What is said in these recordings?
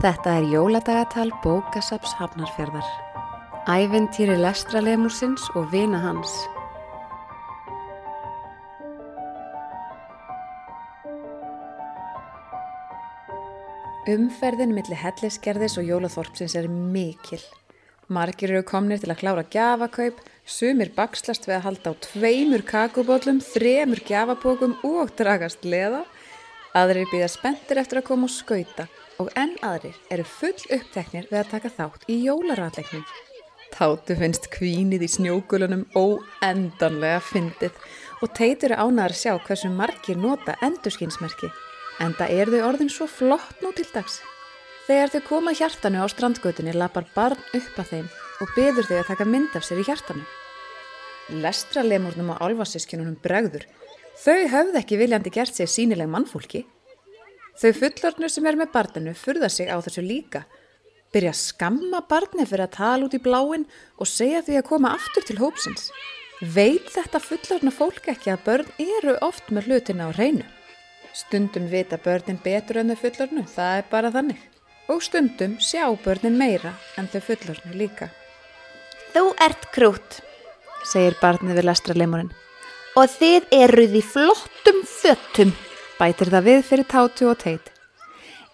Þetta er jóladagatal bókasaps Hafnarfjörðar. Æventýri lestralemusins og vina hans. Umferðin millir hellisgerðis og jólaþorpsins er mikil. Margir eru komnir til að klára gjafakaup, sumir bakslast við að halda á tveimur kakubótlum, þremur gjafapókum og dragast leða. Aðrir býða spenntir eftir að koma og skauta og enn aðrir eru full uppteknir við að taka þátt í jólaratleiknum. Tátu finnst kvínið í snjókulunum óendanlega fyndið og teitur er ánæðar að sjá hversu margir nota endurskinsmerki. Enda er þau orðin svo flott nú til dags. Þegar þau koma hjartanu á strandgötunni lapar barn upp að þeim og byður þau að taka mynd af sér í hjartanu. Lestralemurnum á álfassískjunum bregður. Þau höfðu ekki viljandi gert sig sínileg mannfólki. Þau fullornu sem er með barninu furða sig á þessu líka. Byrja að skamma barni fyrir að tala út í bláin og segja því að koma aftur til hópsins. Veit þetta fullorna fólk ekki að börn eru oft með hlutina á reynu? Stundum vita börnin betur en þau fullornu, það er bara þannig. Og stundum sjá börnin meira en þau fullornu líka. Þú ert krút, segir barnið við lestralemurinn. Og þið eruð í flottum föttum, bætir það við fyrir tátu og teit.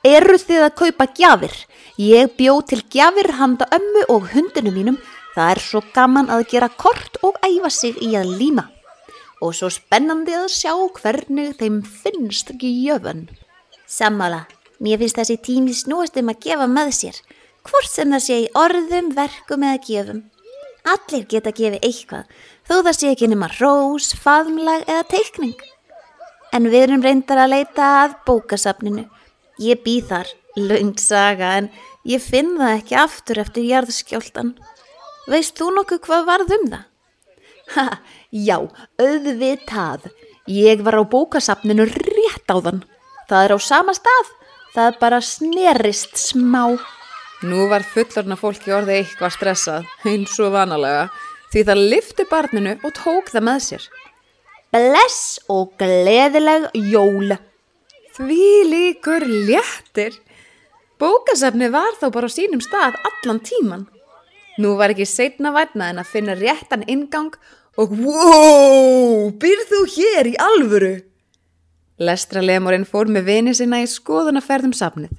Eruð þið að kaupa gjafir? Ég bjó til gjafir handa ömmu og hundinu mínum. Það er svo gaman að gera kort og æfa sig í að líma. Og svo spennandi að sjá hvernig þeim finnst gjöfun. Sammála, mér finnst þessi tími snúast um að gefa með sér. Hvort sem það sé í orðum, verkum eða gjöfum. Allir geta gefið eitthvað, þó það sé ekki nema rós, faðmlag eða teikning. En við erum reyndar að leita að bókasafninu. Ég býð þar, laung saga, en ég finn það ekki aftur eftir jarðskjóldan. Veist þú nokkuð hvað varð um það? Ha, já, auðvitað. Ég var á bókasafninu rétt á þann. Það er á sama stað. Það bara snerist smá. Nú var fullorna fólki orðið eitthvað stressað, eins og vanalega, því það lifti barninu og tók það með sér. Bless og gleðileg jól. Því líkur léttir. Bókasafni var þá bara á sínum stað allan tíman. Nú var ekki setna vætna en að finna réttan ingang og wow, byrð þú hér í alvöru? Lestralemurinn fór með vini sinna í skoðunaferðum safnið.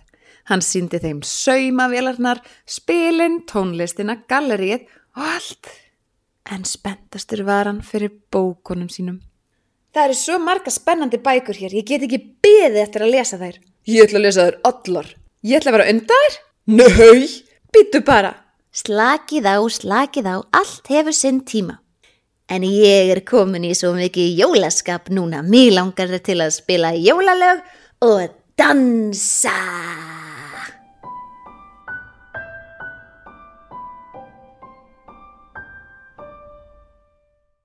Hann síndi þeim saumavélarnar, spilin, tónlistina, gallerið og allt. En spenntastur var hann fyrir bókunum sínum. Það eru svo marga spennandi bækur hér, ég get ekki beðið eftir að lesa þær. Ég ætla að lesa þær allar. Ég ætla að vera undan þær? Nei, býtu bara. Slakið á, slakið á, allt hefur sinn tíma. En ég er komin í svo mikið jólaskap núna. Mér langar til að spila jólalög og dansa.